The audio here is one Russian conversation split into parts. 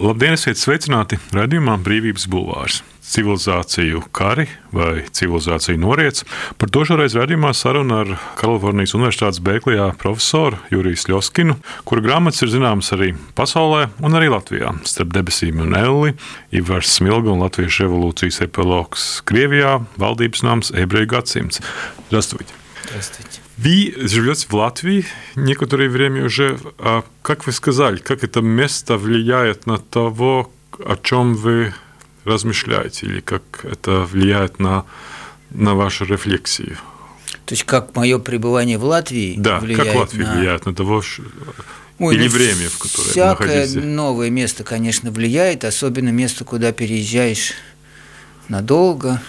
Labdien, esiet sveicināti redzējumā Brīvības bulvārs. Civilizāciju kari vai civilizāciju noriets. Par to šoreiz redzējumā saruna ar Kalifornijas Universitātes Bēklijā profesoru Juriju Ļoskinu, kura grāmatas ir zināmas arī pasaulē un arī Latvijā. Starp debesīm un elli, Ivars Smilga un Latviešu revolūcijas epilogs Krievijā, valdības nams ebreju gadsimts. Rastuķi! Вы живете в Латвии некоторое время уже. А как вы сказали, как это место влияет на того, о чем вы размышляете, или как это влияет на, на вашу рефлексию? То есть как мое пребывание в Латвии Да, влияет как Латвия на... влияет на того, Ой, или ну, время, в которое всякое находитесь? новое место, конечно, влияет, особенно место, куда переезжаешь надолго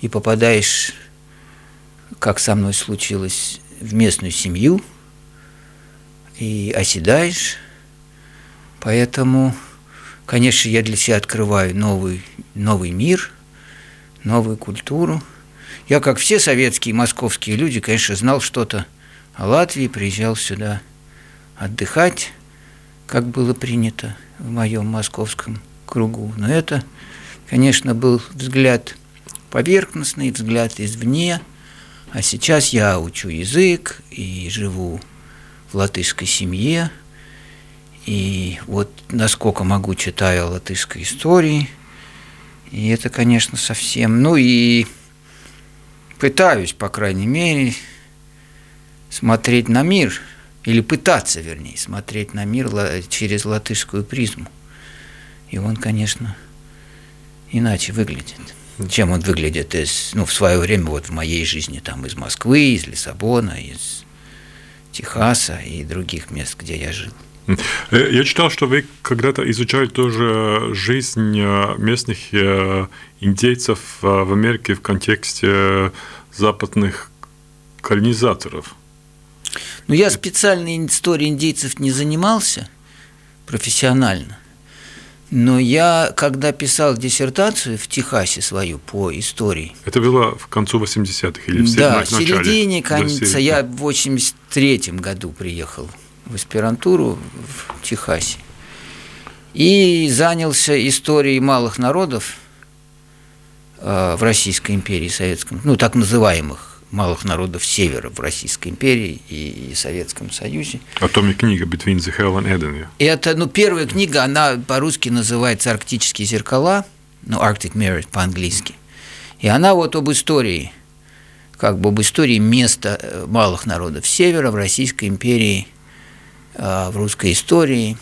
и попадаешь, как со мной случилось, в местную семью и оседаешь. Поэтому, конечно, я для себя открываю новый, новый мир, новую культуру. Я, как все советские и московские люди, конечно, знал что-то о Латвии, приезжал сюда отдыхать, как было принято в моем московском кругу. Но это, конечно, был взгляд поверхностный, взгляд извне. А сейчас я учу язык и живу в латышской семье. И вот насколько могу, читаю латышской истории. И это, конечно, совсем... Ну и пытаюсь, по крайней мере, смотреть на мир, или пытаться, вернее, смотреть на мир через латышскую призму. И он, конечно, иначе выглядит, чем он выглядит из, ну, в свое время, вот в моей жизни, там, из Москвы, из Лиссабона, из Техаса и других мест, где я жил. Э, Я читал, что вы когда-то изучали тоже жизнь э, местных э, индейцев э, в Америке в контексте западных колонизаторов. Но я специально историей индейцев не занимался профессионально. Но я, когда писал диссертацию в Техасе свою по истории, Это было в концу 80-х или в, да, в середине конца, я в 83 году приехал в аспирантуру в Техасе. И занялся историей малых народов э, в Российской империи, Советском, ну, так называемых малых народов севера в Российской империи и Советском Союзе. О том и книга «Between the Hell and Eden». И это, ну, первая книга, она по-русски называется «Арктические зеркала», ну, Arctic Mirror по-английски. И она вот об истории, как бы об истории места э, малых народов севера в Российской империи, а, в русской истории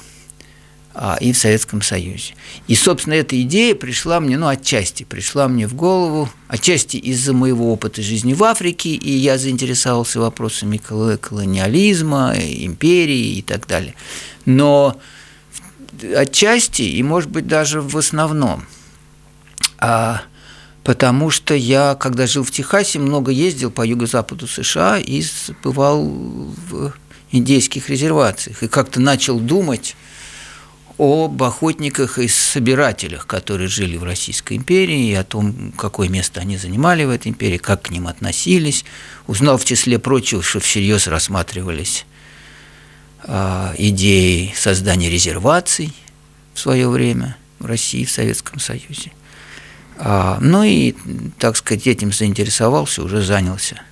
и в Советском Союзе. И, собственно, эта идея пришла мне, ну, отчасти пришла мне в голову, отчасти из-за моего опыта жизни в Африке, и я заинтересовался вопросами коло- колониализма, империи и так далее. Но отчасти, и, может быть, даже в основном, а, потому что я, когда жил в Техасе, много ездил по юго-западу США и бывал в индейских резервациях, и как-то начал думать об охотниках и собирателях, которые жили в Российской империи, и о том, какое место они занимали в этой империи, как к ним относились. Узнал, в числе прочего, что всерьез рассматривались а, идеи создания резерваций в свое время в России, в Советском Союзе. А, ну и, так сказать, этим заинтересовался, уже занялся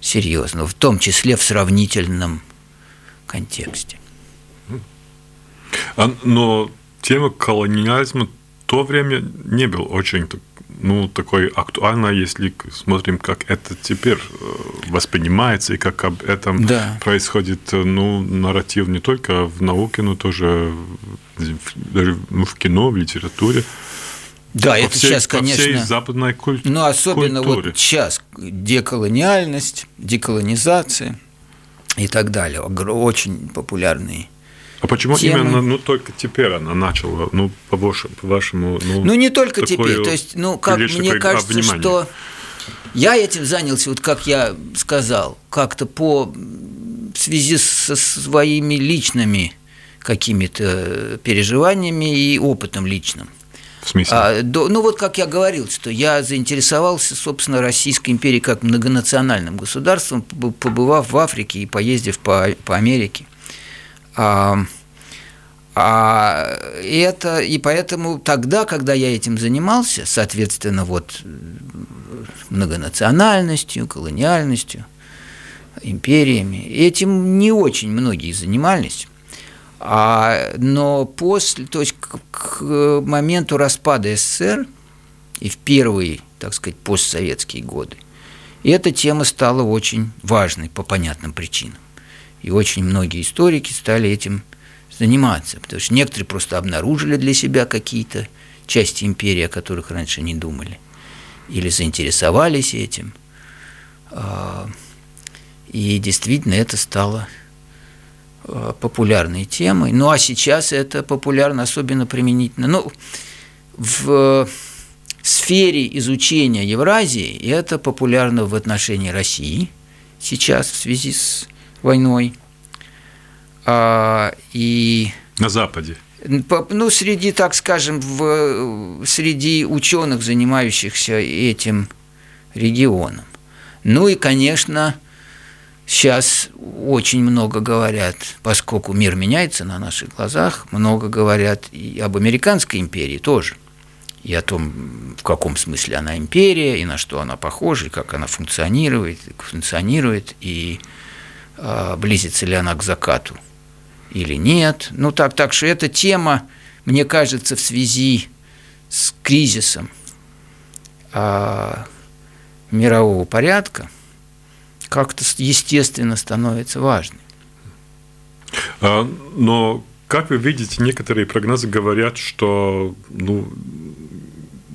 серьезно, в том числе в сравнительном контексте. А, Но тема колониализма в то время не был очень ну, такой актуальной, если смотрим, как это теперь э, воспринимается и как об этом Да. происходит э, ну, нарратив не только в науке, но тоже в, даже, ну, в кино, в литературе. Да, По это всей- сейчас, по всей конечно, западной куль- ну особенно культуре. вот сейчас деколониальность, деколонизация и так далее, очень популярные. А почему темы. именно ну, только теперь она начала, ну, по, ваш- по вашему... Ну, Ну, не только теперь. То есть, ну, как мне кажется, внимание. что я этим занялся, вот как я сказал, как-то по в связи со своими личными какими-то переживаниями и опытом личным. В смысле? А, до- ну вот как я говорил, что я заинтересовался, собственно, Российской империей как многонациональным государством, побы- побывав в Африке и поездив по, по Америке. А, А это, и поэтому тогда, когда я этим занимался, соответственно, вот многонациональностью, колониальностью, империями, этим не очень многие занимались. А, но после, то есть к, к моменту распада СССР и в первые, так сказать, постсоветские годы, эта тема стала очень важной по понятным причинам. И очень многие историки стали этим заниматься, потому что некоторые просто обнаружили для себя какие-то части империи, о которых раньше не думали, или заинтересовались этим. А, и действительно это стало а, популярной темой. Ну а сейчас это популярно особенно применительно. Ну, в сфере изучения Евразии это популярно в отношении России сейчас в связи с войной. А, и на Западе. Ну, среди, так скажем, в, среди ученых, занимающихся этим регионом. Ну и, конечно, сейчас очень много говорят, поскольку мир меняется на наших глазах, много говорят и об американской империи тоже. И о том, в каком смысле она империя, и на что она похожа, и как она функционирует, функционирует, и близится ли она к закату или нет. Ну так, так что эта тема, мне кажется, в связи с кризисом а, мирового порядка как-то естественно становится важной. А, но как вы видите, некоторые прогнозы говорят, что ну,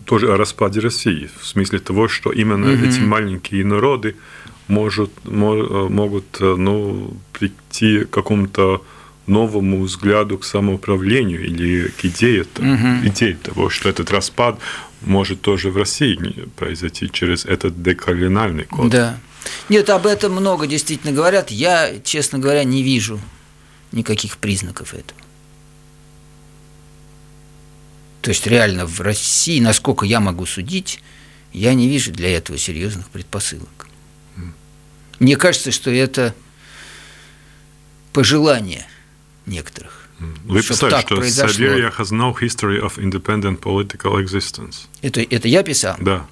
тоже о распаде России, в смысле того, что именно угу. эти маленькие народы может, могут ну, прийти к какому-то новому взгляду к самоуправлению или к идее, угу. идее того, что этот распад может тоже в России произойти через этот деколониальный код. Да. Нет, об этом много действительно говорят. Я, честно говоря, не вижу никаких признаков этого. То есть реально в России, насколько я могу судить, я не вижу для этого серьезных предпосылок. Мне кажется, что это пожелание – некоторых. Вы писали, что Siberia has no history of independent political existence. Это, это я писал? Да.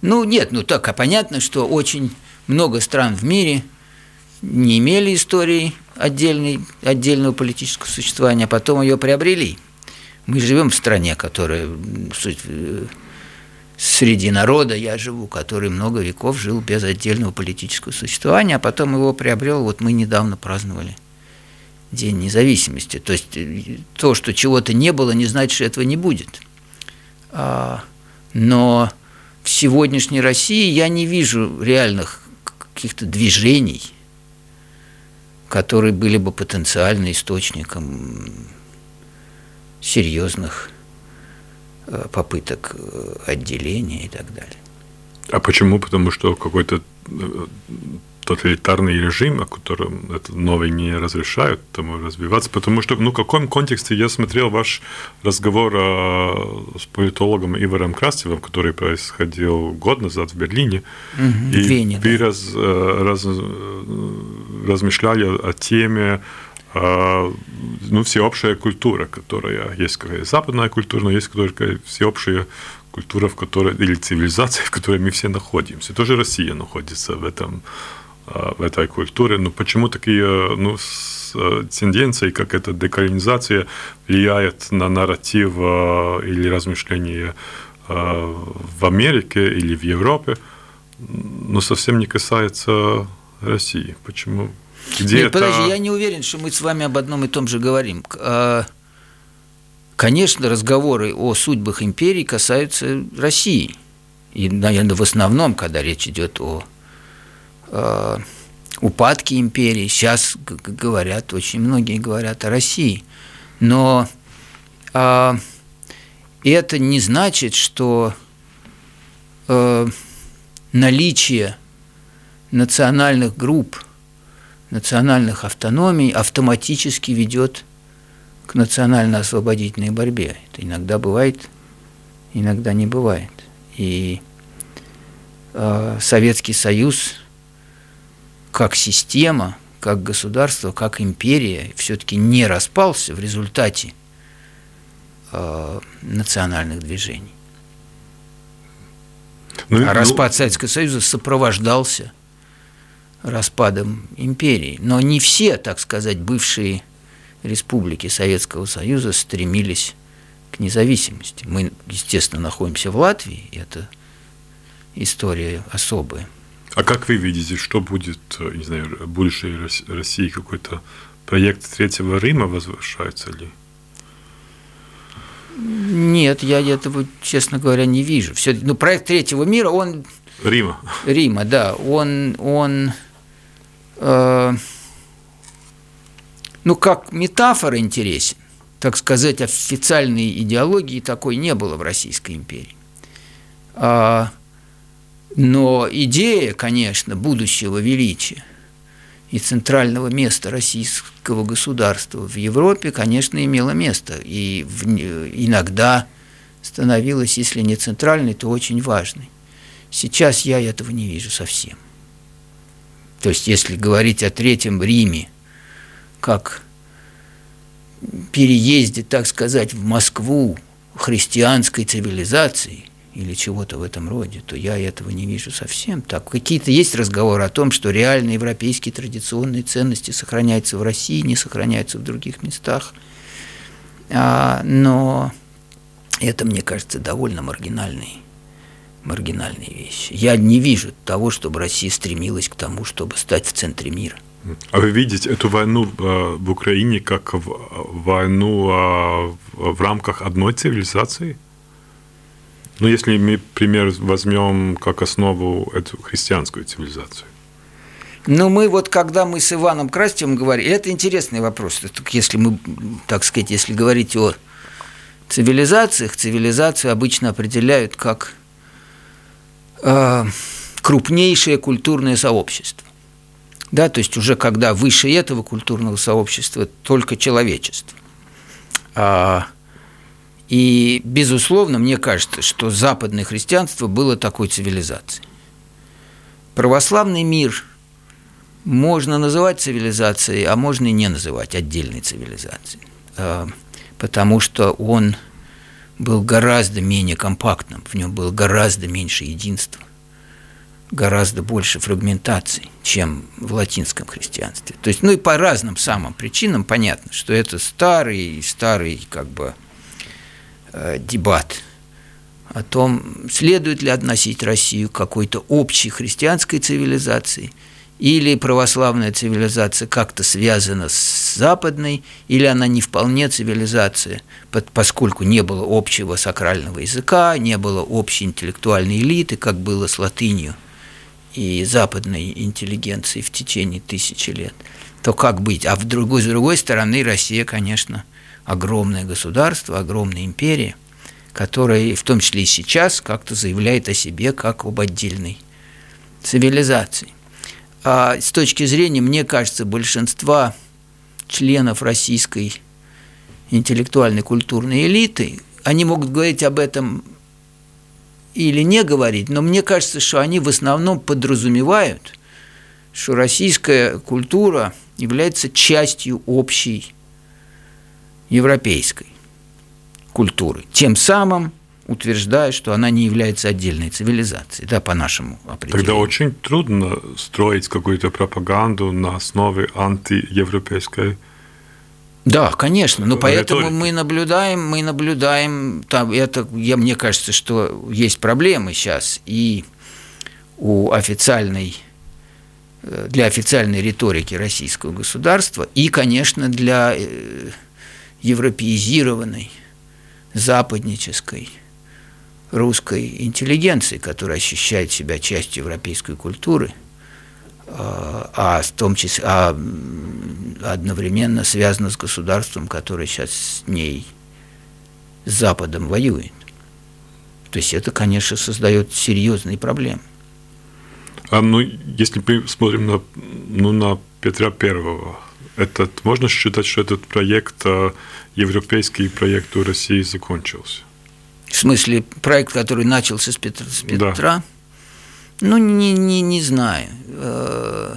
Ну, нет, ну так, а понятно, что очень много стран в мире не имели истории отдельной, отдельного политического существования, а потом ее приобрели. Мы живем в стране, которая среди народа я живу, который много веков жил без отдельного политического существования, а потом его приобрел, вот мы недавно праздновали День независимости. То есть э, то, что чего-то не было, не значит, что этого не будет. А, но в сегодняшней России я не вижу реальных каких-то движений, которые были бы потенциально источником серьезных попыток э, отделения и так далее. А почему? Потому что какой-то тоталитарный режим, о котором это новый не разрешают тому развиваться, потому что, ну, в каком контексте я смотрел ваш разговор с политологом Иваром Крастевым, который происходил год назад в Берлине, угу, и Вене, вы да. раз, э, раз, э, размышляли о теме э, ну, всеобщая культура, которая есть какая западная культура, но есть какая всеобщая культура, в которой, или цивилизация, в которой мы все находимся. Тоже Россия находится в этом в этой культуре. Но почему такие ну, тенденции, как эта деколонизация, влияет на нарратив или размышления в Америке или в Европе, но совсем не касается России. Почему? Где Нет, подожди, я не уверен, что мы с вами об одном и том же говорим. Конечно, разговоры о судьбах империи касаются России. И, наверное, в основном, когда речь идет о э, упадки империи. Сейчас говорят, очень многие говорят о России. Но э, это не значит, что э, наличие национальных групп, национальных автономий автоматически ведет к национально-освободительной борьбе. Это иногда бывает, иногда не бывает. И э, Советский Союз как система, как государство, как империя все-таки не распался в результате э, национальных движений. Ну, а ну... распад Советского Союза сопровождался распадом империи. Но не все, так сказать, бывшие республики Советского Союза стремились к независимости. Мы, естественно, находимся в Латвии, это история особая. А как вы видите, что будет, не знаю, будущей России какой-то проект Третьего Рима возвышается ли? Нет, я этого, честно говоря, не вижу. Все, ну, проект Третьего мира, он... Рима. Рима, да. Он, он э, ну, как метафора интересен. Так сказать, официальной идеологии такой не было в Российской империи. А, но идея, конечно, будущего величия и центрального места российского государства в Европе, конечно, имела место. И иногда становилась, если не центральной, то очень важной. Сейчас я этого не вижу совсем. То есть, если говорить о Третьем Риме, как переезде, так сказать, в Москву христианской цивилизации или чего-то в этом роде, то я этого не вижу совсем. Так, какие-то есть разговоры о том, что реальные европейские традиционные ценности сохраняются в России, не сохраняются в других местах. А, но это, мне кажется, довольно маргинальный маргинальные вещи. Я не вижу того, чтобы Россия стремилась к тому, чтобы стать в центре мира. А вы видите эту войну э, в Украине как войну э, в рамках одной цивилизации? Ну, если мы, пример, возьмем как основу эту христианскую цивилизацию. Ну, мы вот, когда мы с Иваном Крастевым говорили, это интересный вопрос, если мы, так сказать, если говорить о цивилизациях, цивилизацию обычно определяют как крупнейшее культурное сообщество. Да, то есть уже когда выше этого культурного сообщества только человечество. А, и, безусловно, мне кажется, что западное христианство было такой цивилизацией. Православный мир можно называть цивилизацией, а можно и не называть отдельной цивилизацией, а, потому что он был гораздо менее компактным, в нем было гораздо меньше единства, гораздо больше фрагментаций, чем в латинском христианстве. То есть, ну и по разным самым причинам понятно, что это старый, старый как бы э, дебат о том, следует ли относить Россию к какой-то общей христианской цивилизации – или православная цивилизация как-то связана с западной, или она не вполне цивилизация, поскольку не было общего сакрального языка, не было общей интеллектуальной элиты, как было с латынью и западной интеллигенцией в течение тысячи лет, то как быть? А в другой, с другой стороны, Россия, конечно, огромное государство, огромная империя, которая, в том числе и сейчас, как-то заявляет о себе как об отдельной цивилизации. А с точки зрения, мне кажется, большинства членов российской интеллектуальной культурной элиты, они могут говорить об этом или не говорить, но мне кажется, что они в основном подразумевают, что российская культура является частью общей европейской культуры. Тем самым утверждая, что она не является отдельной цивилизацией, да, по нашему определению. Тогда очень трудно строить какую-то пропаганду на основе антиевропейской да, конечно, но поэтому мы наблюдаем, мы наблюдаем, там, это, я, мне кажется, что есть проблемы сейчас и у официальной, э, для официальной риторики российского государства, и, конечно, для э, европеизированной, западнической русской интеллигенции, которая ощущает себя частью европейской культуры, а, а в том числе а одновременно связана с государством, которое сейчас с ней, с Западом воюет. То есть это, конечно, создает серьезные проблемы. А ну, если мы смотрим на, ну, на Петра Первого, этот, можно считать, что этот проект, а, европейский проект у России закончился? В смысле, проект, который начался с Петра? С Петра? Да. Ну, не, не, не знаю. Э,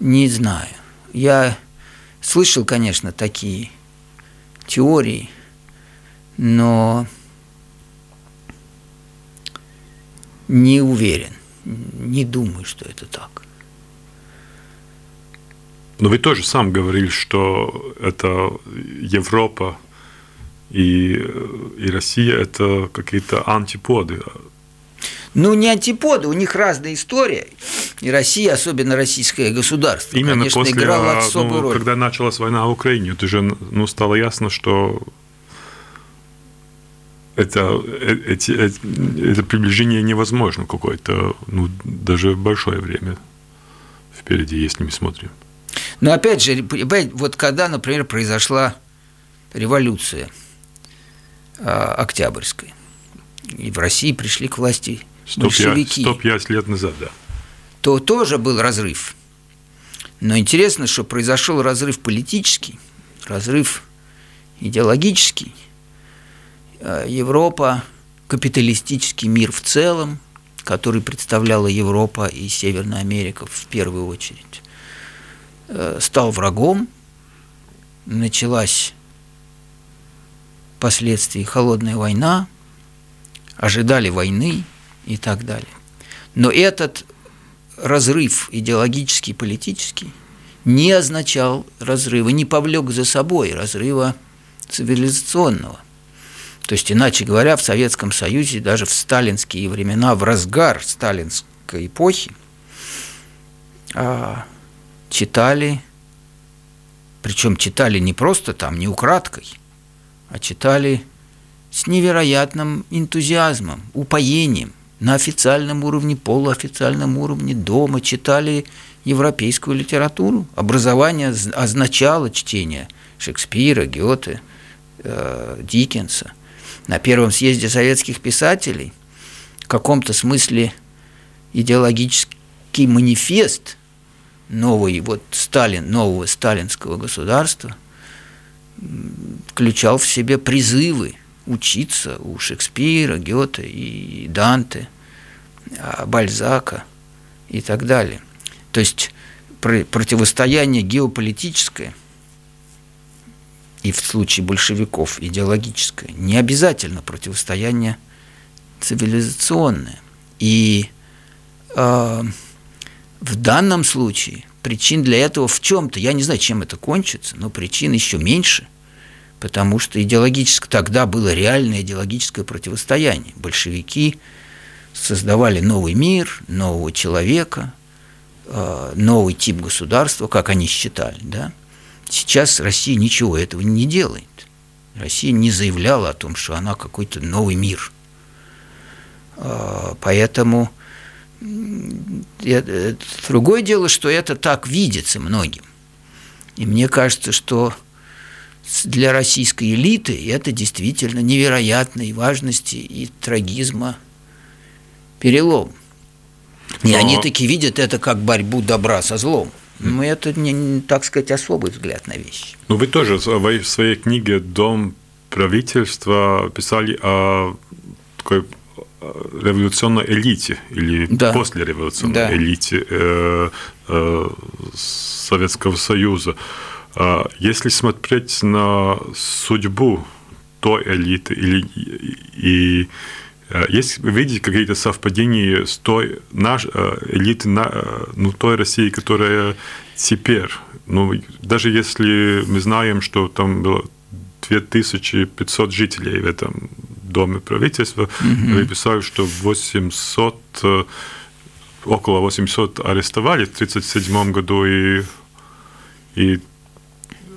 Не знаю. Я слышал, конечно, такие теории, но не уверен, не думаю, что это так. Но вы тоже сам говорили, что это Европа и, и Россия – это какие-то антиподы. Ну, не антиподы, у них разная история. И Россия, особенно российское государство, Именно конечно, после, играло а, особую ну, роль. когда началась война в Украине, это же ну, стало ясно, что это, э, эти, эти, это приближение невозможно какое-то, ну, даже большое время впереди, если мы смотрим. Но опять же, вот когда, например, произошла революция а, Октябрьская, и в России пришли к власти 105, большевики, 105 лет назад, да. то тоже был разрыв. Но интересно, что произошел разрыв политический, разрыв идеологический. А, Европа, капиталистический мир в целом, который представляла Европа и Северная Америка в первую очередь, э, стал врагом. Началась впоследствии холодная война, ожидали войны и так далее. Но этот разрыв идеологический, политический не означал разрыва, не повлек за собой разрыва цивилизационного. То есть, иначе говоря, в Советском Союзе, даже в сталинские времена, в разгар сталинской эпохи, а, читали, причем читали не просто там, не украдкой, а читали с невероятным энтузиазмом, упоением на официальном уровне, полуофициальном уровне, дома читали европейскую литературу. Образование означало чтение Шекспира, Гёте, э, Диккенса. На первом съезде советских писателей в каком-то смысле идеологический манифест новый, вот Сталин, нового сталинского государства включал в себе призывы учиться у Шекспира, Гёте и Данте, а, Бальзака и так далее. То есть противостояние геополитическое и в случае большевиков идеологическое, не обязательно противостояние цивилизационное. И э, в данном случае причин для этого в чем-то, я не знаю, чем это кончится, но причин еще меньше – потому что идеологически тогда было реальное идеологическое противостояние. Большевики создавали новый мир, нового человека, э, новый тип государства, как они считали. Да? Сейчас Россия ничего этого не делает. Россия не заявляла о том, что она какой-то новый мир. Э, поэтому э, другое дело, что это так видится многим. И мне кажется, что для российской элиты это действительно невероятной важности и трагизма перелом. И Но... они таки видят это как борьбу добра со злом. Но это, не, так сказать, особый взгляд на вещи. Ну, вы тоже в своей книге «Дом правительства» писали о такой революционной элите или да. послереволюционной да. элите э, э, Советского Союза. А если смотреть на судьбу той элиты или и э, есть видите какие-то совпадения с той наш, элиты э, ну, той России, которая теперь. Ну, даже если мы знаем, что там было 2500 жителей в этом доме правительства, вы писали, что 800, около 800 арестовали в 1937 году и, и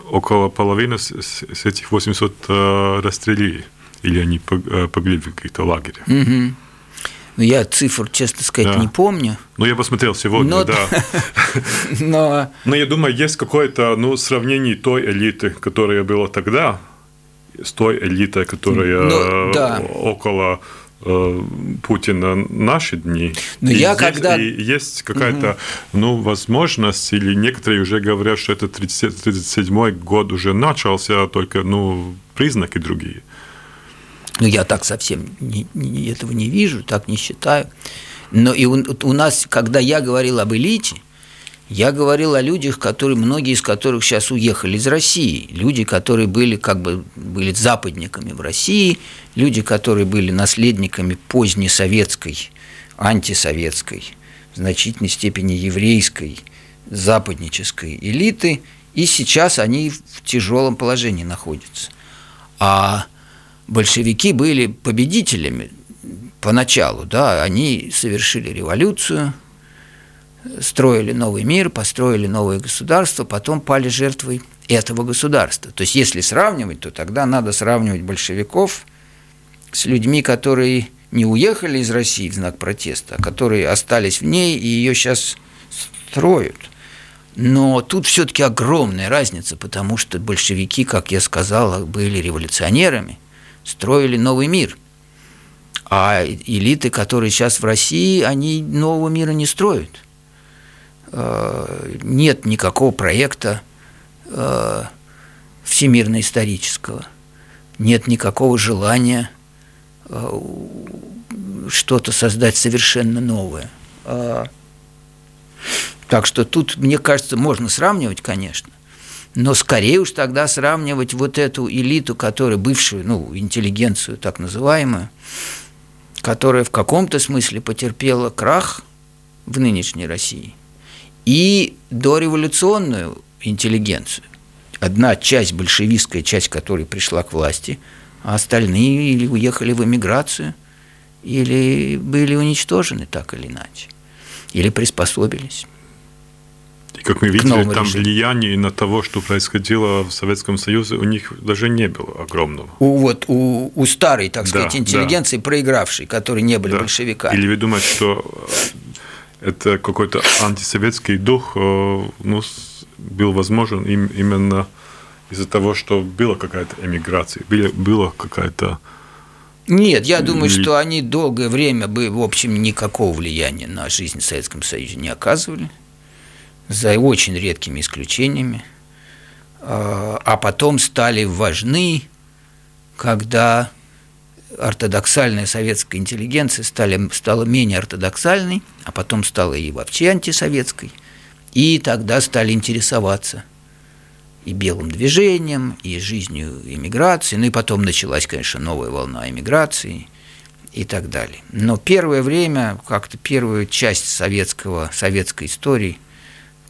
около половины с этих 800 э, расстреляли, или они э, погибли в каких-то лагерях. Угу. Ну, я цифр, честно сказать, да. не помню. Ну, я посмотрел сегодня, Но... да. Но... Но я думаю, есть какое-то ну, сравнение той элиты, которая была тогда, с той элитой, которая ну, да. около Э, Путина наши дни. Но и я здесь, когда... и есть какая-то угу. ну, возможность, или некоторые уже говорят, что это 37-й год уже начался, только ну, признаки другие. Ну, я так совсем не, не, этого не вижу, так не считаю. Но и у, у нас, когда я говорил об элите, Я говорил о людях, которые, многие из которых сейчас уехали из России. Люди, которые были как бы были западниками в России, люди, которые были наследниками поздней советской, антисоветской, в значительной степени еврейской, западнической элиты, и сейчас они в тяжелом положении находятся. А большевики были победителями поначалу, да, они совершили революцию, строили новый мир, построили новое государство, потом пали жертвой этого государства. То есть, если сравнивать, то тогда надо сравнивать большевиков с людьми, которые не уехали из России в знак протеста, а которые остались в ней и ее сейчас строят. Но тут все-таки огромная разница, потому что большевики, как я сказал, были революционерами, строили новый мир. А элиты, которые сейчас в России, они нового мира не строят. Э, нет никакого проекта э, всемирно-исторического, нет никакого желания э, что-то создать совершенно новое. Так что тут, мне кажется, можно сравнивать, конечно, но скорее уж тогда сравнивать вот эту элиту, которая бывшую, ну, интеллигенцию так называемую, которая в каком-то смысле потерпела крах в нынешней России, и дореволюционную интеллигенцию. Одна часть, большевистская часть, которая пришла к власти, а остальные или уехали в эмиграцию, или были уничтожены так или иначе, или приспособились. И как мы видели, там режиму. влияние на того, что происходило в Советском Союзе, у них даже не было огромного. У, вот, у, у старой, так сказать, да, интеллигенции, да. проигравшей, которые не были да. большевиками. Или вы думаете, что это какой-то антисоветский дух э, ну, был возможен им именно из-за того, что была какая-то эмиграция, была какая-то нет, я думаю, что они долгое время бы, в общем, никакого влияния на жизнь в Советском Союзе не оказывали за очень редкими исключениями, а, а потом стали важны, когда ортодоксальная советская интеллигенция стали, стала менее ортодоксальной, а потом стала и вообще антисоветской, и тогда стали интересоваться и белым движением, и жизнью иммиграции, ну и потом началась, конечно, новая волна иммиграции и так далее. Но первое время, как-то первую часть советского, советской истории –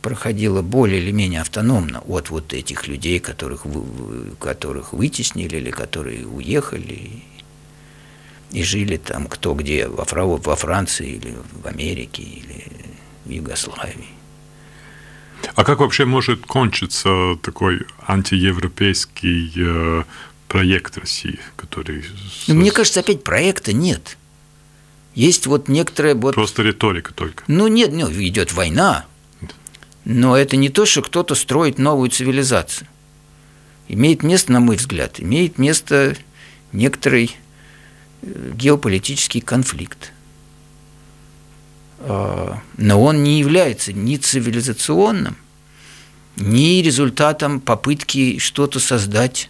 проходила более или менее автономно от вот этих людей, которых, которых вытеснили или которые уехали и жили там кто где, во, во Франции или в Америке или в Югославии. А как вообще может кончиться такой антиевропейский э, проект России, который... Ну, мне кажется, опять проекта нет. Есть вот некоторые... Вот... Просто риторика только. Ну нет, ну, идет война, но это не то, что кто-то строит новую цивилизацию. Имеет место, на мой взгляд, имеет место некоторый геополитический конфликт. А, но он не является ни цивилизационным, ни результатом попытки что-то создать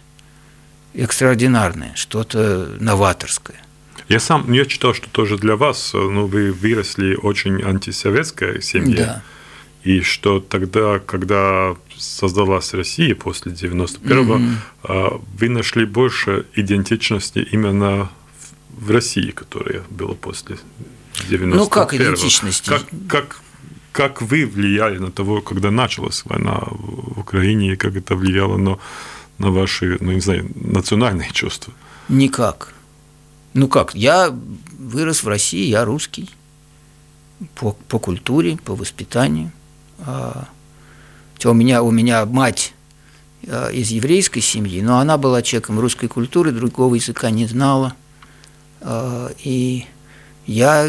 экстраординарное, что-то новаторское. Я сам я читал, что тоже для вас, ну, вы выросли очень антисоветской семье. Да. И что тогда, когда создалась Россия после 91-го, mm-hmm. вы нашли больше идентичности именно в России, которая была после 91-го. Ну, как идентичности? Как, как, как вы влияли на того, когда началась война в Украине, и как это влияло на, на ваши, ну, не знаю, национальные чувства? Никак. Ну как, я вырос в России, я русский по, по культуре, по воспитанию – а, у меня, у меня мать а, из еврейской семьи, но она была человеком русской культуры, другого языка не знала. А, и я,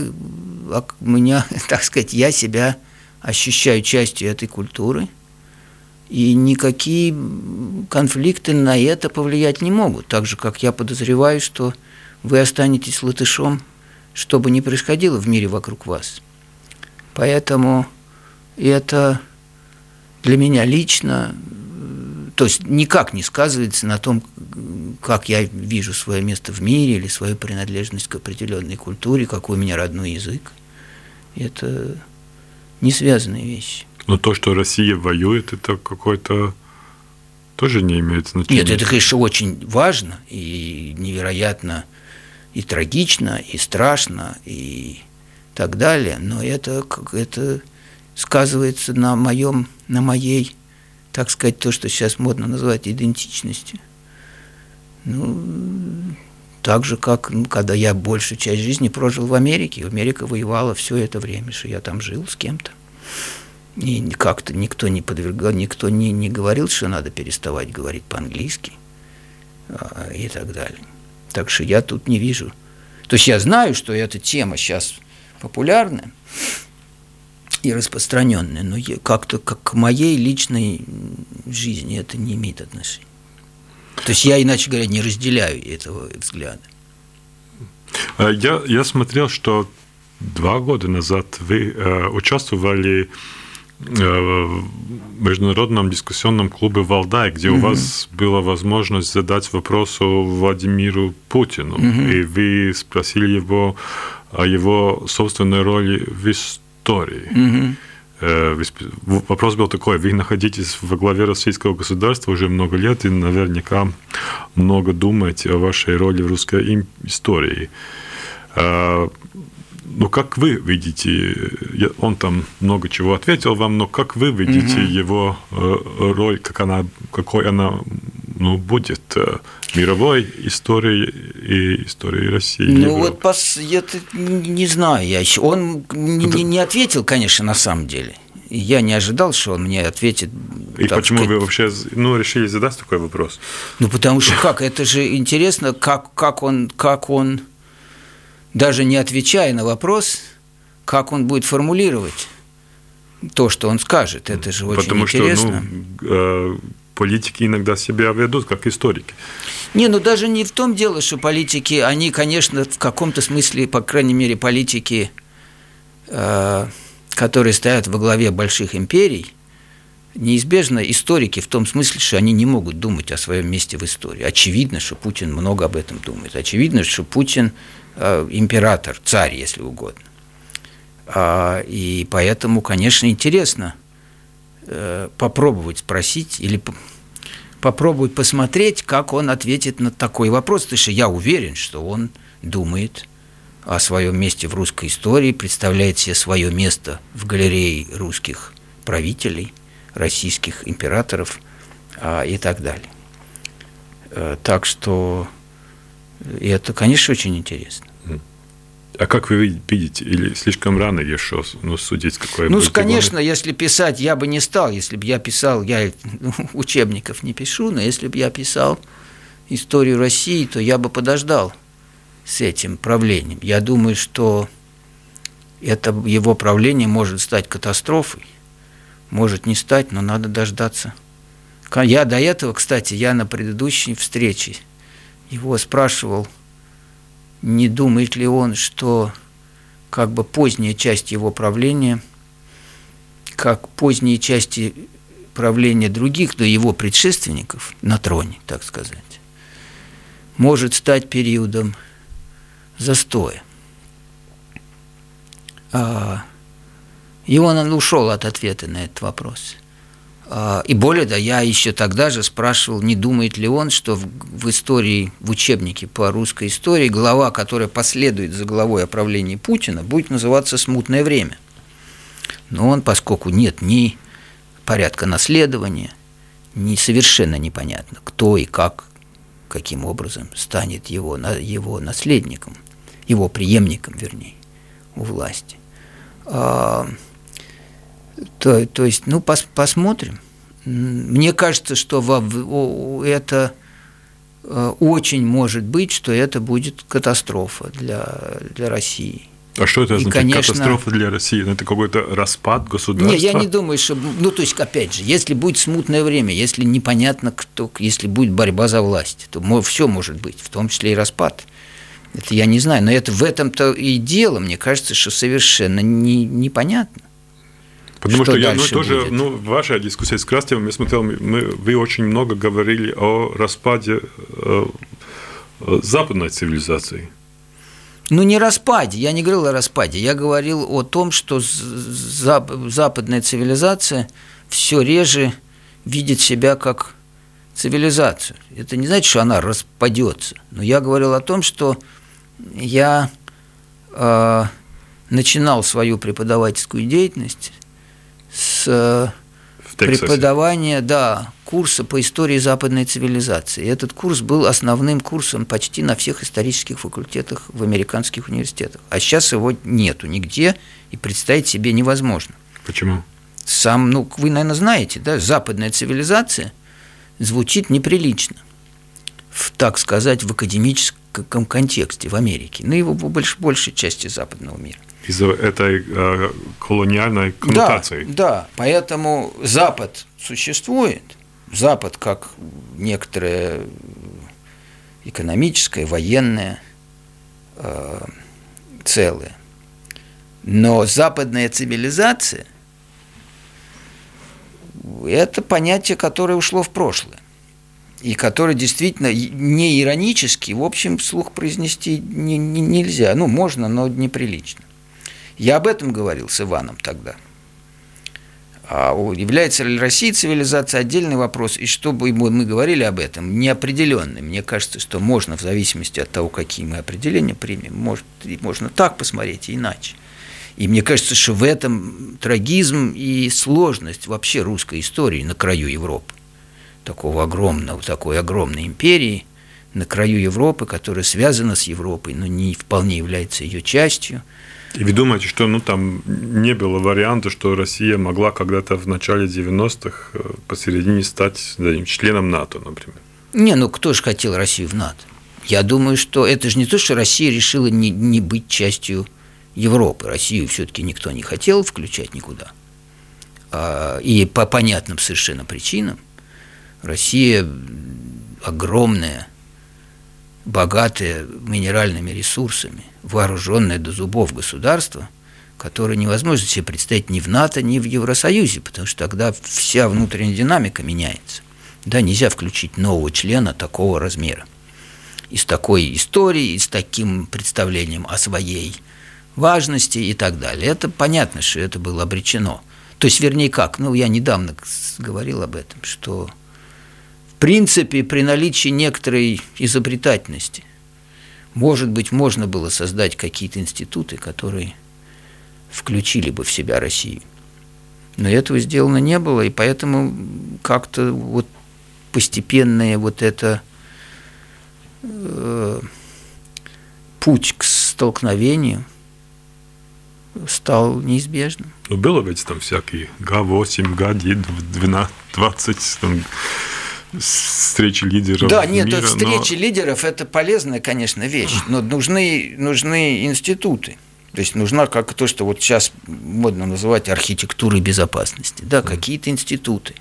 у меня, так сказать, я себя ощущаю частью этой культуры, и никакие конфликты на это повлиять не могут. Так же, как я подозреваю, что вы останетесь латышом, что бы ни происходило в мире вокруг вас. Поэтому это для меня лично, то есть никак не сказывается на том, как я вижу свое место в мире или свою принадлежность к определенной культуре, какой у меня родной язык. Это не связанные вещи. Но то, что Россия воюет, это какой-то тоже не имеет значения. Нет, это, конечно, очень важно и невероятно и трагично, и страшно, и так далее, но это, это сказывается на моем, на моей, так сказать, то, что сейчас модно называть идентичностью. Ну, так же, как ну, когда я большую часть жизни прожил в Америке. Америка воевала все это время, что я там жил с кем-то. И как-то никто не подвергал, никто не, не говорил, что надо переставать говорить по-английски а, и так далее. Так что я тут не вижу. То есть я знаю, что эта тема сейчас популярная и распространенная, но как-то как к моей личной жизни это не имеет отношения. То есть я, иначе говоря, не разделяю этого взгляда. А я, я смотрел, что два года назад вы э, участвовали в международном дискуссионном клубе «Валдай», где mm-hmm. у вас была возможность задать вопрос Владимиру Путину, mm-hmm. и вы спросили его о его собственной роли в истории. Mm-hmm. Вопрос был такой, вы находитесь во главе российского государства уже много лет и наверняка много думаете о вашей роли в русской истории. Ну, как вы видите, он там много чего ответил вам, но как вы видите угу. его э, роль, как она, какой она ну, будет э, мировой историей и историей России? Ну, Европы? вот пос, я не знаю, я еще, он не, не ответил, конечно, на самом деле. Я не ожидал, что он мне ответит. И почему сказать, вы вообще ну, решили задать такой вопрос? Ну, потому что как? Это же интересно, как, как он, как он даже не отвечая на вопрос, как он будет формулировать то, что он скажет. Это же очень Потому интересно. Что, ну, политики иногда себя ведут как историки. Не, ну даже не в том дело, что политики, они, конечно, в каком-то смысле, по крайней мере, политики, э, которые стоят во главе больших империй, неизбежно историки в том смысле, что они не могут думать о своем месте в истории. Очевидно, что Путин много об этом думает. Очевидно, что Путин Э, император, царь, если угодно. А, и поэтому, конечно, интересно э, попробовать спросить или попробовать посмотреть, как он ответит на такой вопрос, потому что я уверен, что он думает о своем месте в русской истории, представляет себе свое место в галерее русских правителей, российских императоров а, и так далее. Э, так что и это, конечно, очень интересно. А как вы видите, или слишком рано еще ну, судить, какое Ну, конечно, главное? если писать, я бы не стал. Если бы я писал, я ну, учебников не пишу, но если бы я писал историю России, то я бы подождал с этим правлением. Я думаю, что это его правление может стать катастрофой, может не стать, но надо дождаться. Я до этого, кстати, я на предыдущей встрече его спрашивал, не думает ли он, что как бы поздняя часть его правления, как поздние части правления других, до его предшественников на троне, так сказать, может стать периодом застоя. А, и он ушел от ответа на этот вопрос – и более того, я еще тогда же спрашивал, не думает ли он, что в, в истории, в учебнике по русской истории глава, которая последует за главой о правлении Путина, будет называться «Смутное время». Но он, поскольку нет ни порядка наследования, ни совершенно непонятно, кто и как, каким образом станет его, его наследником, его преемником, вернее, у власти а, – то, то есть, ну, пос, посмотрим. Мне кажется, что во, это э, очень может быть, что это будет катастрофа для, для России. А что это означает? Конечно, катастрофа для России? Ну, это какой-то распад государства? Нет, я не думаю, что... Ну, то есть, опять же, если будет смутное время, если непонятно, кто, если будет борьба за власть, то все может быть, в том числе и распад. Это я не знаю, но это в этом-то и дело, мне кажется, что совершенно не, непонятно. Потому что, что я ну, тоже, будет? ну, ваша дискуссия с Крастевым, я смотрел, мы, вы очень много говорили о распаде э, западной цивилизации. Ну, не распаде, я не говорил о распаде, я говорил о том, что западная цивилизация все реже видит себя как цивилизацию. Это не значит, что она распадется. Но я говорил о том, что я э, начинал свою преподавательскую деятельность с преподавания, да, курса по истории западной цивилизации. И этот курс был основным курсом почти на всех исторических факультетах в американских университетах. А сейчас его нету нигде, и представить себе невозможно. Почему? Сам, ну, вы, наверное, знаете, да, западная цивилизация звучит неприлично, в, так сказать, в академическом контексте в Америке, ну и в больш, большей части западного мира из-за этой э, колониальной коннотации. Да, да, поэтому Запад существует, Запад как некоторое экономическое, военное э, целое. Но западная цивилизация – это понятие, которое ушло в прошлое и которое действительно не иронически, в общем, слух произнести не, не, нельзя. Ну, можно, но неприлично. Я об этом говорил с Иваном тогда. А является ли Россия цивилизацией отдельный вопрос, и чтобы мы говорили об этом, неопределенный. Мне кажется, что можно, в зависимости от того, какие мы определения примем, может, можно так посмотреть и иначе. И мне кажется, что в этом трагизм и сложность вообще русской истории на краю Европы. Такого огромного, такой огромной империи на краю Европы, которая связана с Европой, но не вполне является ее частью – и вы думаете, что ну, там не было варианта, что Россия могла когда-то в начале 90-х э, посередине стать да, членом НАТО, например? Не, ну кто же хотел Россию в НАТО? Я думаю, что это же не то, что Россия решила не, не быть частью Европы. Россию все-таки никто не хотел включать никуда. А, и по понятным совершенно причинам. Россия огромная богатое минеральными ресурсами, вооруженное до зубов государство, которое невозможно себе представить ни в НАТО, ни в Евросоюзе, потому что тогда вся внутренняя динамика меняется. Да, нельзя включить нового члена такого размера. И с такой историей, и с таким представлением о своей важности и так далее. Это понятно, что это было обречено. То есть, вернее, как? Ну, я недавно говорил об этом, что в принципе, при наличии некоторой изобретательности, может быть, можно было создать какие-то институты, которые включили бы в себя Россию. Но этого сделано не было, и поэтому как-то вот постепенное вот это э, путь к столкновению стал неизбежным. Ну, было ведь там всякие Г8, Г12, 20, там, встречи лидеров. Да, нет, мира, встречи но... лидеров это полезная, конечно, вещь, но нужны, нужны институты. То есть нужна как то, что вот сейчас модно называть архитектурой безопасности. Да, какие-то институты,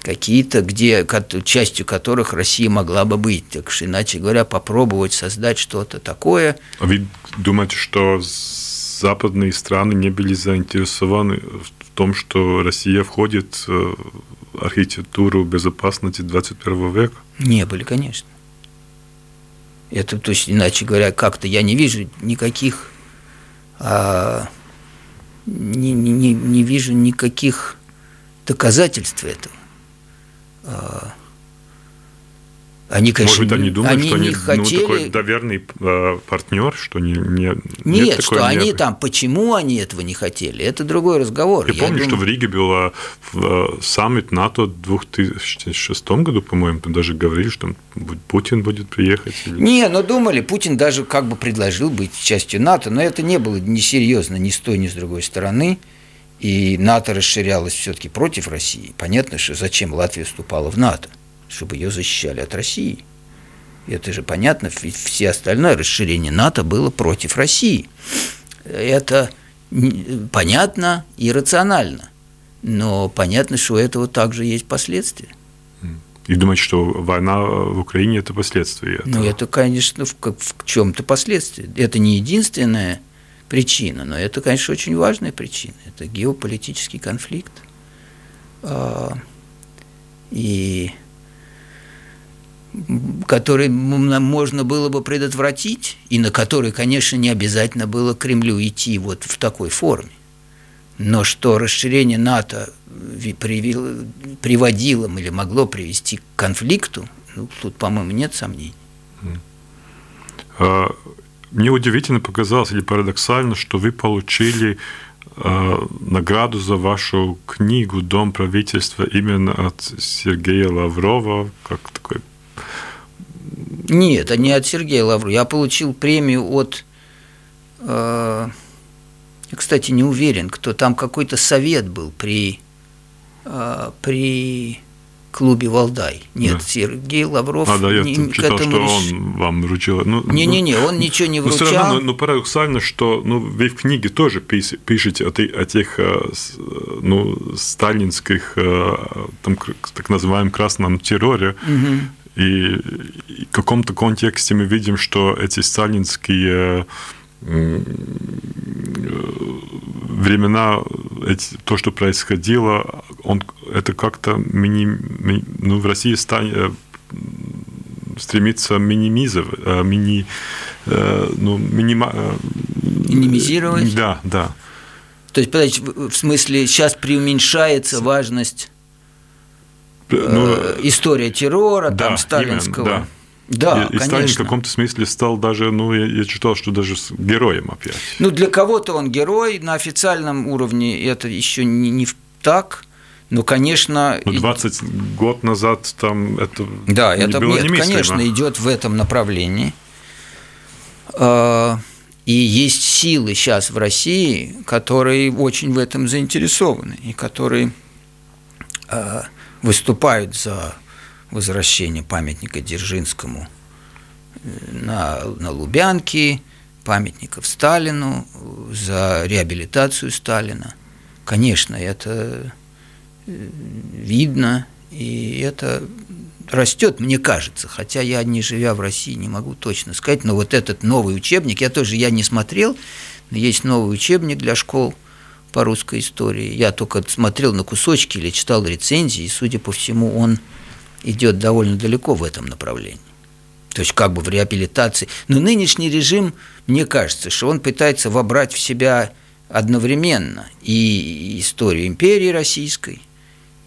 какие-то, где, частью которых Россия могла бы быть. Так что, иначе говоря, попробовать создать что-то такое. А вы думаете, что западные страны не были заинтересованы в том, что Россия входит э, архитектуру безопасности 21 века? Не были, конечно. Это, то есть, иначе говоря, как-то я не вижу никаких, а, не, не, не вижу никаких доказательств этого. А, они, конечно, Может быть, они думают, они что они хотели... ну, такой доверный э, партнер, что не, не нет, нет что нет. они там, почему они этого не хотели, это другой разговор. Я, Я помню, думаю... что в Риге был э, саммит НАТО в 2006 году, по-моему, там даже говорили, что Путин будет приехать. Или... Не, но думали, Путин даже как бы предложил быть частью НАТО, но это не было несерьезно ни с той, ни с другой стороны. И НАТО расширялось все-таки против России. Понятно, что зачем Латвия вступала в НАТО чтобы ее защищали от России. Это же понятно, все остальное расширение НАТО было против России. Это понятно и рационально. Но понятно, что у этого также есть последствия. И думать, что война в Украине – это последствия этого. Ну, это, конечно, в, в чем-то последствия. Это не единственная причина, но это, конечно, очень важная причина. Это геополитический конфликт. А, и который можно было бы предотвратить, и на который, конечно, не обязательно было Кремлю идти вот в такой форме. Но что расширение НАТО приводило или могло привести к конфликту, ну, тут, по-моему, нет сомнений. А, мне удивительно показалось или парадоксально, что вы получили э, награду за вашу книгу «Дом правительства» именно от Сергея Лаврова, как такой нет, а не от Сергея Лаврова. Я получил премию от... Э, я, кстати, не уверен, кто там какой-то совет был при, э, при клубе Валдай. Нет, да. Сергей Лавров. А, да, я не, читал, что реш... он вам вручил. Ну, Не-не-не, он ничего не вручал. Но все равно, ну, парадоксально, что ну, вы в книге тоже пишете о, о тех э, ну, сталинских, э, там, так называемом красном терроре. Угу. И в каком-то контексте мы видим, что эти сталинские времена, эти, то, что происходило, он, это как-то мини, ну, в России стань, э, стремится минимизировать, э, мини, э, ну, минима, минимизировать. Да, да. То есть, подождите, в смысле, сейчас преуменьшается важность ну, история террора, да, там сталинского. Именно, да. Да, и, и Сталин в каком-то смысле стал даже, ну, я, я читал, что даже с героем опять. Ну, для кого-то он герой, на официальном уровне это еще не, не так. Но, конечно... Ну, 20 и... год назад там это Да, не это, было нет, конечно, идет в этом направлении. А, и есть силы сейчас в России, которые очень в этом заинтересованы, и которые а, выступают за возвращение памятника Дзержинскому э, на, на Лубянке, памятников Сталину, за реабилитацию Сталина. Конечно, это э, видно, и это растет, мне кажется, хотя я, не живя в России, не могу точно сказать, но вот этот новый учебник, я тоже я не смотрел, но есть новый учебник для школ по русской истории. Я только смотрел на кусочки или читал рецензии, и, судя по всему, он идет довольно далеко в этом направлении. То есть как бы в реабилитации. Но нынешний режим, мне кажется, что он пытается вобрать в себя одновременно и историю империи российской,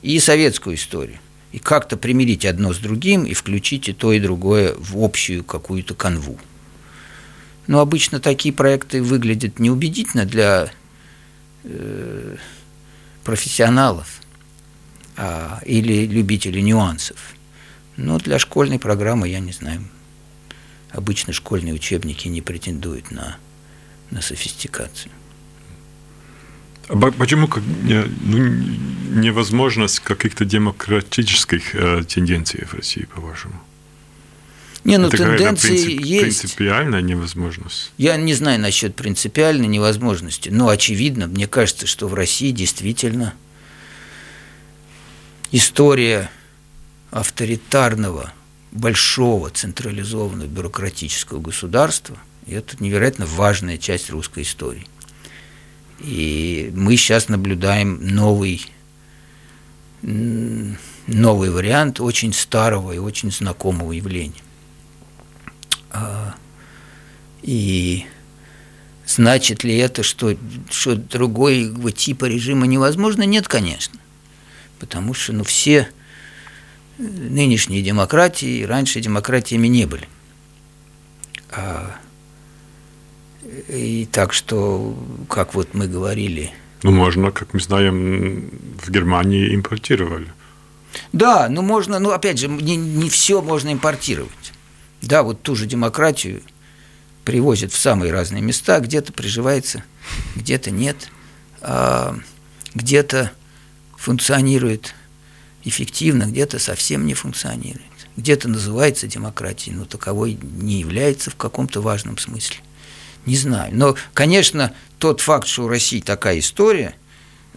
и советскую историю. И как-то примирить одно с другим и включить и то, и другое в общую какую-то канву. Но обычно такие проекты выглядят неубедительно для профессионалов а, или любители нюансов. Но для школьной программы, я не знаю, обычно школьные учебники не претендуют на, на софистикацию. А почему ну, невозможность каких-то демократических э, тенденций в России, по-вашему? Не, ну Это тенденции принцип, есть. Принципиальная невозможность. Я не знаю насчет принципиальной невозможности, но очевидно, мне кажется, что в России действительно история авторитарного, большого, централизованного бюрократического государства – это невероятно важная часть русской истории. И мы сейчас наблюдаем новый, новый вариант очень старого и очень знакомого явления. А, и значит ли это, что, что другой типа режима невозможно? Нет, конечно потому что ну, все нынешние демократии раньше демократиями не были. А, и так что, как вот мы говорили... Ну, можно, как мы знаем, в Германии импортировали. Да, ну можно, ну опять же, не, не все можно импортировать. Да, вот ту же демократию привозят в самые разные места, где-то приживается, где-то нет, а где-то функционирует эффективно, где-то совсем не функционирует. Где-то называется демократией, но таковой не является в каком-то важном смысле. Не знаю. Но, конечно, тот факт, что у России такая история,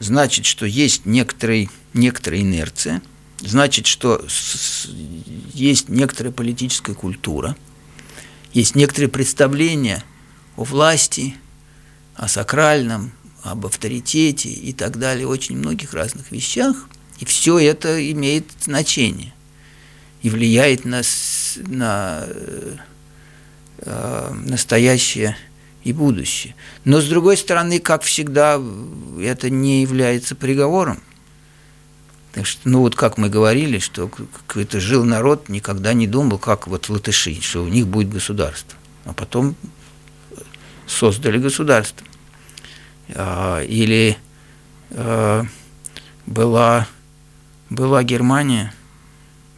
значит, что есть некоторый, некоторая инерция, значит, что есть некоторая политическая культура, есть некоторые представления о власти, о сакральном, об авторитете и так далее, очень многих разных вещах. И все это имеет значение и влияет на на настоящее и будущее. Но, с другой стороны, как всегда, это не является приговором. Так что, ну вот как мы говорили, что какой-то жил народ, никогда не думал, как вот латыши, что у них будет государство. А потом создали государство. А, или а, была, была Германия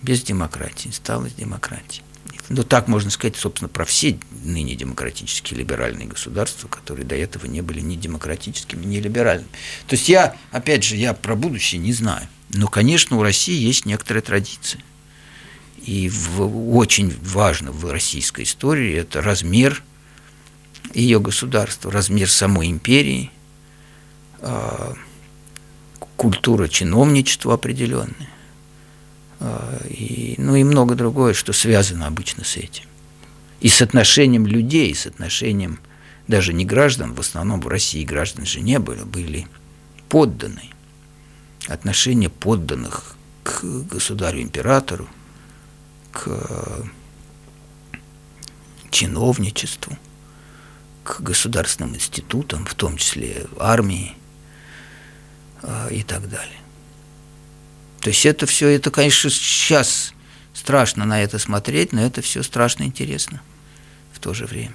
без демократии, стала демократией. Ну, так можно сказать, собственно, про все ныне демократические либеральные государства, которые до этого не были ни демократическими, ни либеральными. То есть я, опять же, я про будущее не знаю. Но, конечно, у России есть некоторые традиции. И в, очень важно в российской истории это размер ее государства, размер самой империи, э, культура чиновничества определенная, и, ну и много другое, что связано обычно с этим. И с отношением людей, и с отношением даже не граждан, в основном в России граждан же не было, были подданные. Отношение подданных к государю-императору, к чиновничеству – к государственным институтам, в том числе армии а, и так далее. То есть это все, это, конечно, сейчас страшно на это смотреть, но это все страшно интересно в то же время.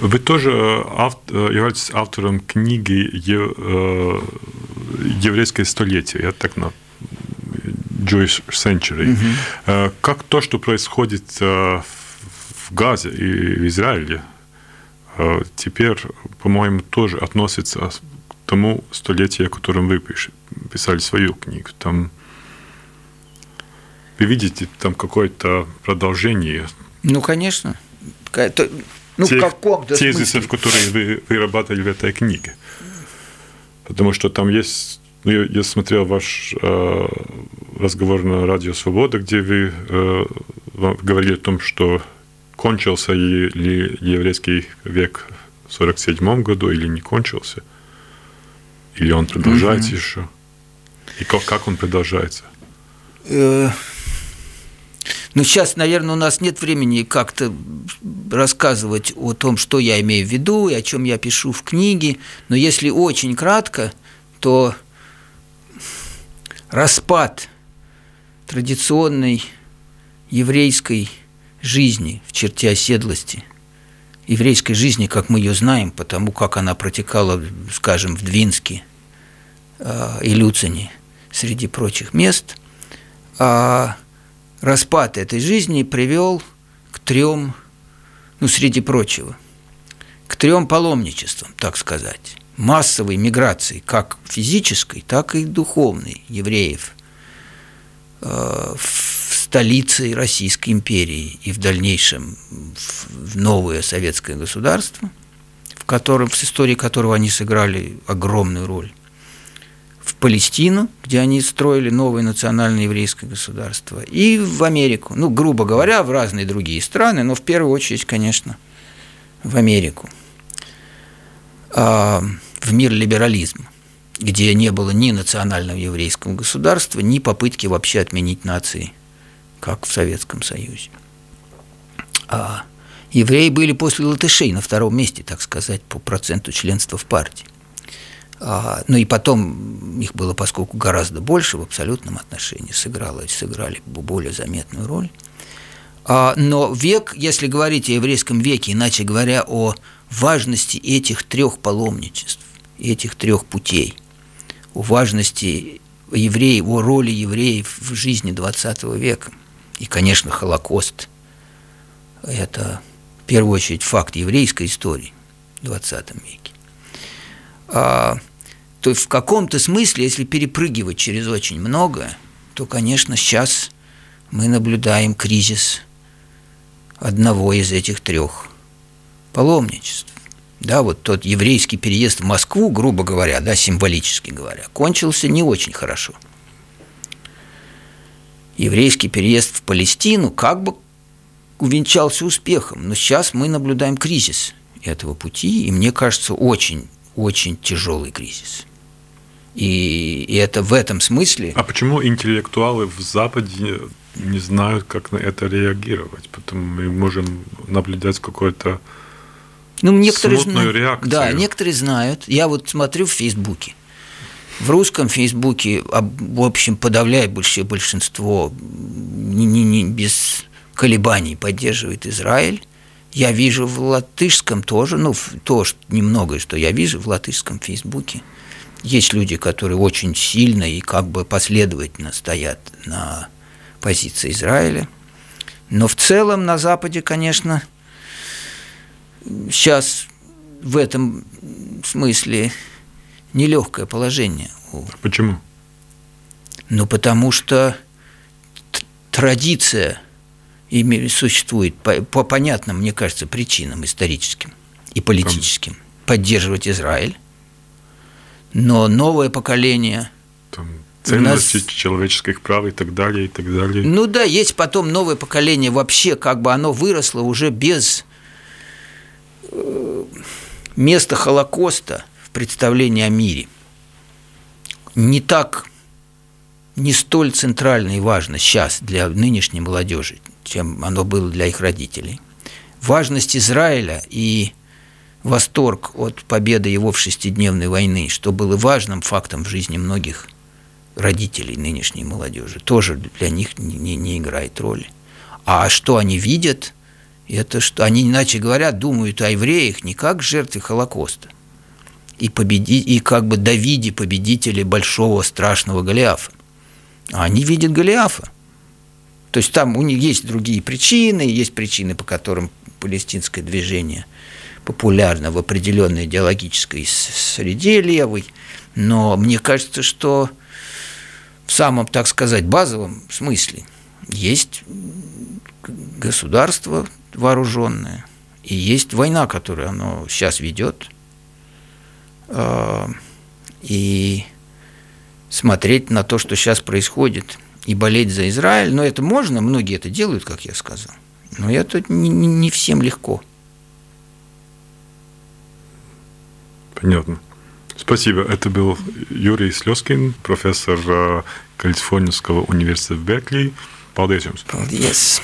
Вы тоже э, являетесь автором книги э, «Еврейское столетие», я так на Jewish Century. Угу. Как то, что происходит в Газе и в Израиле теперь, по-моему, тоже относится тому столетию, о котором вы писали свою книгу. Там вы видите там какое-то продолжение? Ну, конечно. Ну, тех в каком-то тезисов, смысле. которые вы вырабатывали в этой книге. Потому что там есть... Ну, я, я смотрел ваш э, разговор на Радио Свобода, где вы э, говорили о том, что кончился ли еврейский век в 47 году или не кончился? Или он продолжается угу. еще? И как, как он продолжается? Э, ну, сейчас, наверное, у нас нет времени как-то рассказывать о том, что я имею в виду и о чем я пишу в книге. Но если очень кратко, то распад традиционной еврейской жизни в черте оседлости, еврейской жизни, как мы ее знаем, потому как она протекала, скажем, в Двинске и Люцине, среди прочих мест, а распад этой жизни привел к трем, ну, среди прочего, к трем паломничествам, так сказать, массовой миграции, как физической, так и духовной евреев э, в столицей Российской империи и в дальнейшем в новое советское государство, в котором, в истории которого они сыграли огромную роль, Палестину, где они строили новое национальное еврейское государство, и в Америку, ну, грубо говоря, в разные другие страны, но в первую очередь, конечно, в Америку, а, в мир либерализма где не было ни национального еврейского государства, ни попытки вообще отменить нации как в Советском Союзе. А евреи были после латышей на втором месте, так сказать, по проценту членства в партии. А, ну и потом их было, поскольку гораздо больше в абсолютном отношении, сыграло, сыграли более заметную роль. А, но век, если говорить о еврейском веке, иначе говоря, о важности этих трех паломничеств, этих трех путей, о важности евреев, о роли евреев в жизни XX века – и, конечно, Холокост – это, в первую очередь, факт еврейской истории в XX веке. То в каком-то смысле, если перепрыгивать через очень многое, то, конечно, сейчас мы наблюдаем кризис одного из этих трех паломничеств. Да, вот тот еврейский переезд в Москву, грубо говоря, да, символически говоря, кончился не очень хорошо – еврейский переезд в Палестину как бы увенчался успехом. Но сейчас мы наблюдаем кризис этого пути, и мне кажется, очень-очень тяжелый кризис. И, и это в этом смысле... А почему интеллектуалы в Западе не знают, как на это реагировать. Потом мы можем наблюдать какой-то ну, некоторые смутную реакцию. Да, некоторые знают. Я вот смотрю в Фейсбуке. В русском Фейсбуке, в общем, подавляющее большинство не, не, не, без колебаний поддерживает Израиль. Я вижу в латышском тоже, ну, то что, немногое, что я вижу в латышском Фейсбуке. Есть люди, которые очень сильно и как бы последовательно стоят на позиции Израиля. Но в целом на Западе, конечно, сейчас в этом смысле нелегкое положение. Почему? Ну, потому что традиция существует по, по понятным, мне кажется, причинам историческим и политическим поддерживать Израиль. Но новое поколение Там ценности нас... человеческих прав и так далее, и так далее. Ну да, есть потом новое поколение, вообще как бы оно выросло уже без э, места Холокоста в представлении о мире. Не так, не столь центрально и важно сейчас для нынешней молодежи, чем оно было для их родителей. Важность Израиля и восторг от победы его в шестидневной войны, что было важным фактом в жизни многих родителей нынешней молодежи, тоже для них не, не, не играет роли. А что они видят, это что они, иначе говоря, думают о евреях не как жертве Холокоста, и, победи, и как бы Давиде победителе большого страшного Голиафа. А они видят Голиафа. То есть там у них есть другие причины, есть причины, по которым палестинское движение популярно в определенной идеологической среде левой, но мне кажется, что в самом, так сказать, базовом смысле есть государство вооруженное, и есть война, которую оно сейчас ведет, а, и смотреть на то, что сейчас происходит, и болеть за Израиль, но это можно, многие это делают, как я сказал, но это не, не всем легко. Понятно. Спасибо. Это был Юрий Слезкин, профессор э, Калифорнийского университета в Беркли. Paldies jums! Paldies!